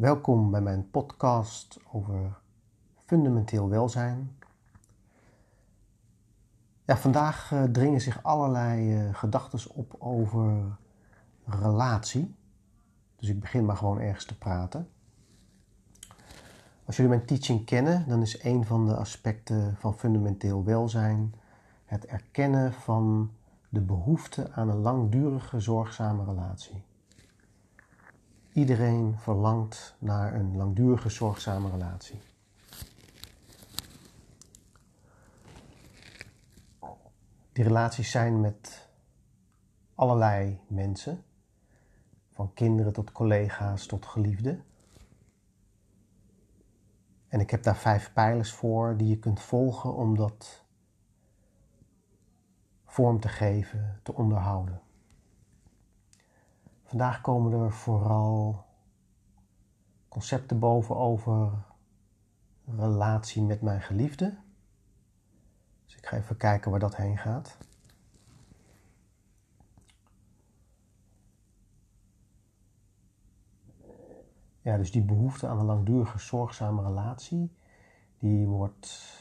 Welkom bij mijn podcast over fundamenteel welzijn. Ja, vandaag uh, dringen zich allerlei uh, gedachten op over relatie. Dus ik begin maar gewoon ergens te praten. Als jullie mijn teaching kennen, dan is een van de aspecten van fundamenteel welzijn het erkennen van de behoefte aan een langdurige zorgzame relatie. Iedereen verlangt naar een langdurige zorgzame relatie. Die relaties zijn met allerlei mensen, van kinderen tot collega's tot geliefden. En ik heb daar vijf pijlers voor die je kunt volgen om dat vorm te geven, te onderhouden. Vandaag komen er vooral concepten boven over relatie met mijn geliefde. Dus ik ga even kijken waar dat heen gaat. Ja, dus die behoefte aan een langdurige zorgzame relatie, die wordt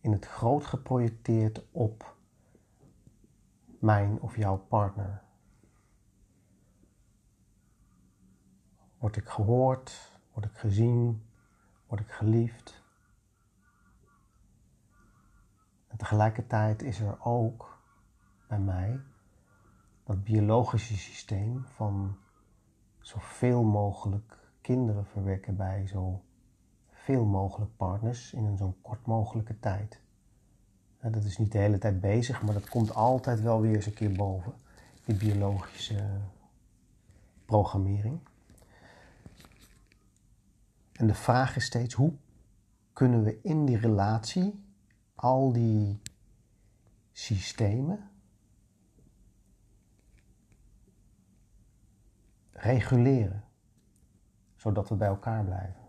in het groot geprojecteerd op mijn of jouw partner. Word ik gehoord? Word ik gezien? Word ik geliefd? En tegelijkertijd is er ook bij mij dat biologische systeem van zoveel mogelijk kinderen verwekken bij zo veel mogelijk partners in een zo kort mogelijke tijd. Dat is niet de hele tijd bezig, maar dat komt altijd wel weer eens een keer boven, die biologische programmering. En de vraag is steeds, hoe kunnen we in die relatie al die systemen reguleren, zodat we bij elkaar blijven.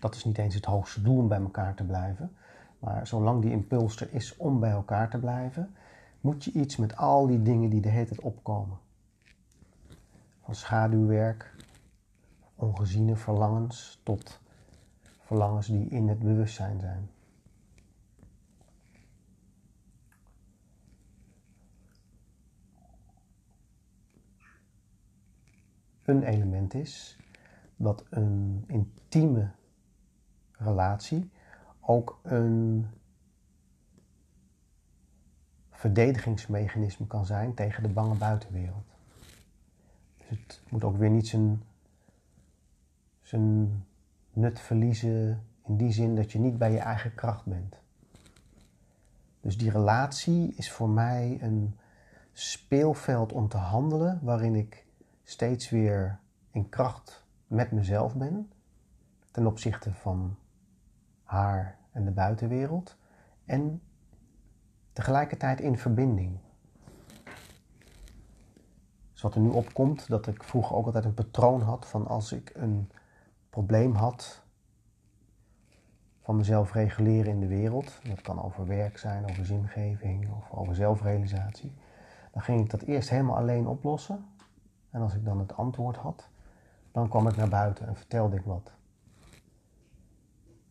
Dat is niet eens het hoogste doel om bij elkaar te blijven, maar zolang die impuls er is om bij elkaar te blijven, moet je iets met al die dingen die de hele tijd opkomen. Van schaduwwerk, ongeziene verlangens tot verlangens die in het bewustzijn zijn. Een element is dat een intieme relatie ook een verdedigingsmechanisme kan zijn tegen de bange buitenwereld. Dus het moet ook weer niet zijn, zijn nut verliezen in die zin dat je niet bij je eigen kracht bent. Dus die relatie is voor mij een speelveld om te handelen waarin ik steeds weer in kracht met mezelf ben ten opzichte van haar en de buitenwereld en tegelijkertijd in verbinding. Dus wat er nu opkomt, dat ik vroeger ook altijd een patroon had van als ik een probleem had van mezelf reguleren in de wereld, dat kan over werk zijn, over zingeving of over zelfrealisatie, dan ging ik dat eerst helemaal alleen oplossen. En als ik dan het antwoord had, dan kwam ik naar buiten en vertelde ik wat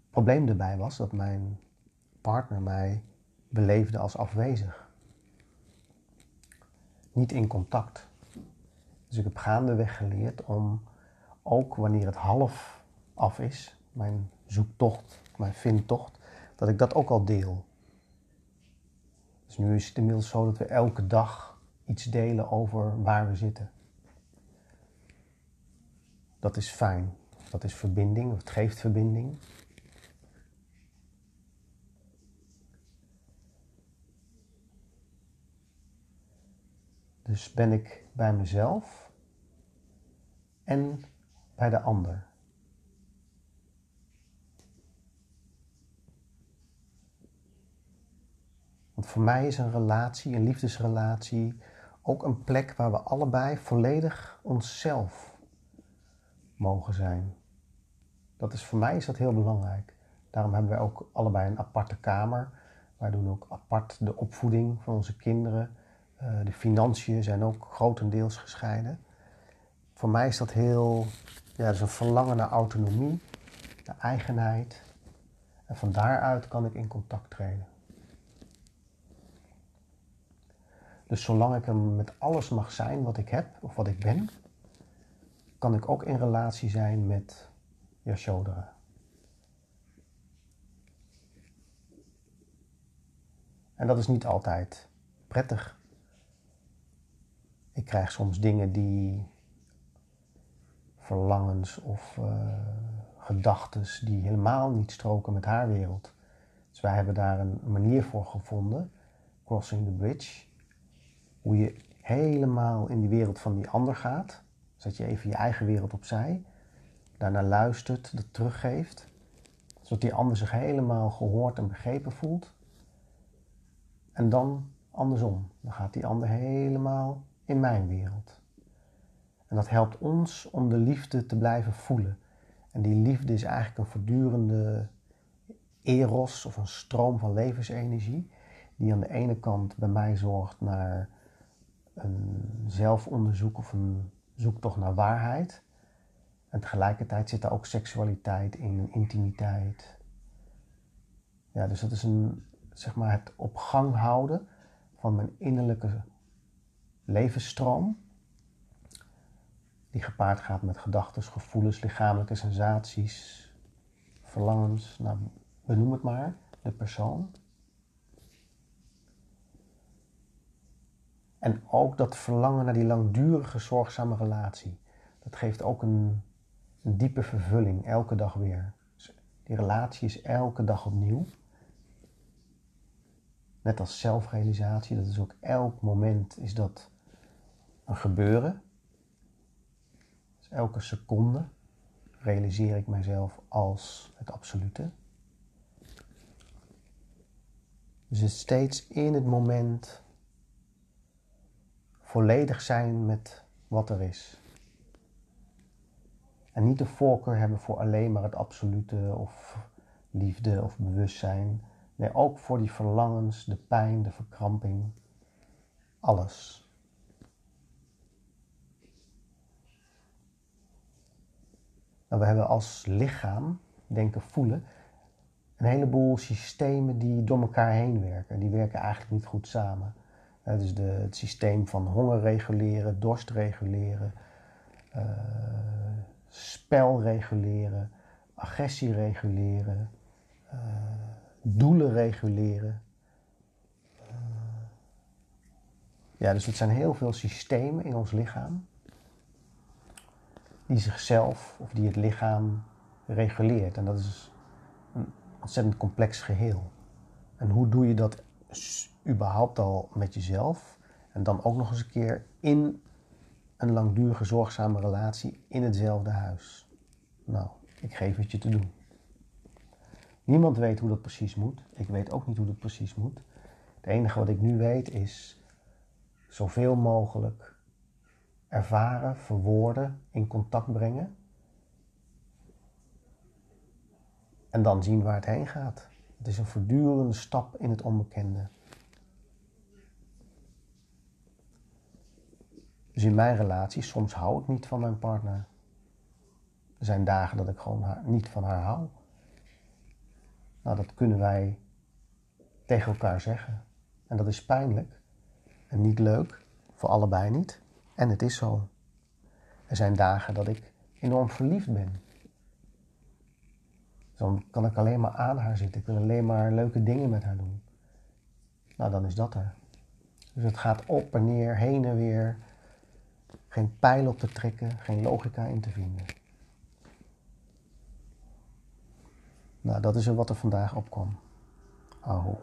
probleem erbij was dat mijn partner mij beleefde als afwezig. Niet in contact. Dus ik heb gaandeweg geleerd om ook wanneer het half af is, mijn zoektocht, mijn vindtocht, dat ik dat ook al deel. Dus nu is het inmiddels zo dat we elke dag iets delen over waar we zitten. Dat is fijn. Dat is verbinding, het geeft verbinding. Dus ben ik bij mezelf en bij de ander. Want voor mij is een relatie, een liefdesrelatie, ook een plek waar we allebei volledig onszelf mogen zijn. Dat is voor mij is dat heel belangrijk. Daarom hebben we ook allebei een aparte kamer. Wij doen ook apart de opvoeding van onze kinderen. Uh, de financiën zijn ook grotendeels gescheiden. Voor mij is dat heel Ja, dus een verlangen naar autonomie, naar eigenheid. En van daaruit kan ik in contact treden. Dus zolang ik er met alles mag zijn wat ik heb of wat ik ben, kan ik ook in relatie zijn met Yashodara. En dat is niet altijd prettig. Ik krijg soms dingen die verlangens of uh, gedachten die helemaal niet stroken met haar wereld. Dus wij hebben daar een manier voor gevonden, Crossing the Bridge, hoe je helemaal in die wereld van die ander gaat. Zet je even je eigen wereld opzij, daarna luistert, dat teruggeeft, zodat die ander zich helemaal gehoord en begrepen voelt. En dan andersom, dan gaat die ander helemaal in mijn wereld. En dat helpt ons om de liefde te blijven voelen. En die liefde is eigenlijk een voortdurende eros of een stroom van levensenergie, die aan de ene kant bij mij zorgt naar een zelfonderzoek of een zoektocht naar waarheid. En tegelijkertijd zit er ook seksualiteit in, intimiteit. Ja, dus dat is een, zeg maar het op gang houden van mijn innerlijke levensstroom. Die gepaard gaat met gedachten, gevoelens, lichamelijke sensaties, verlangens, nou, benoem het maar, de persoon. En ook dat verlangen naar die langdurige, zorgzame relatie. Dat geeft ook een, een diepe vervulling, elke dag weer. Dus die relatie is elke dag opnieuw. Net als zelfrealisatie, dat is ook elk moment is dat een gebeuren. Dus elke seconde realiseer ik mijzelf als het absolute. Dus het steeds in het moment volledig zijn met wat er is. En niet de voorkeur hebben voor alleen maar het absolute of liefde of bewustzijn. Nee, ook voor die verlangens, de pijn, de verkramping. Alles. Nou, we hebben als lichaam, denken, voelen, een heleboel systemen die door elkaar heen werken. Die werken eigenlijk niet goed samen. Dus de, het systeem van honger reguleren, dorst reguleren, uh, spel reguleren, agressie reguleren, uh, doelen reguleren. Uh, ja, dus het zijn heel veel systemen in ons lichaam die zichzelf of die het lichaam reguleert. En dat is een ontzettend complex geheel. En hoe doe je dat überhaupt al met jezelf? En dan ook nog eens een keer in een langdurige zorgzame relatie in hetzelfde huis. Nou, ik geef het je te doen. Niemand weet hoe dat precies moet. Ik weet ook niet hoe dat precies moet. Het enige wat ik nu weet is zoveel mogelijk ervaren, verwoorden, in contact brengen. En dan zien waar het heen gaat. Het is een voortdurende stap in het onbekende. Dus in mijn relatie, soms hou ik niet van mijn partner. Er zijn dagen dat ik gewoon niet van haar hou. Nou, dat kunnen wij tegen elkaar zeggen. En dat is pijnlijk en niet leuk, voor allebei niet. En het is zo. Er zijn dagen dat ik enorm verliefd ben. Dan kan ik alleen maar aan haar zitten. Ik wil alleen maar leuke dingen met haar doen. Nou, dan is dat er. Dus het gaat op en neer, heen en weer. Geen pijl op te trekken, geen logica in te vinden. Nou, dat is wat er vandaag opkwam. Aho.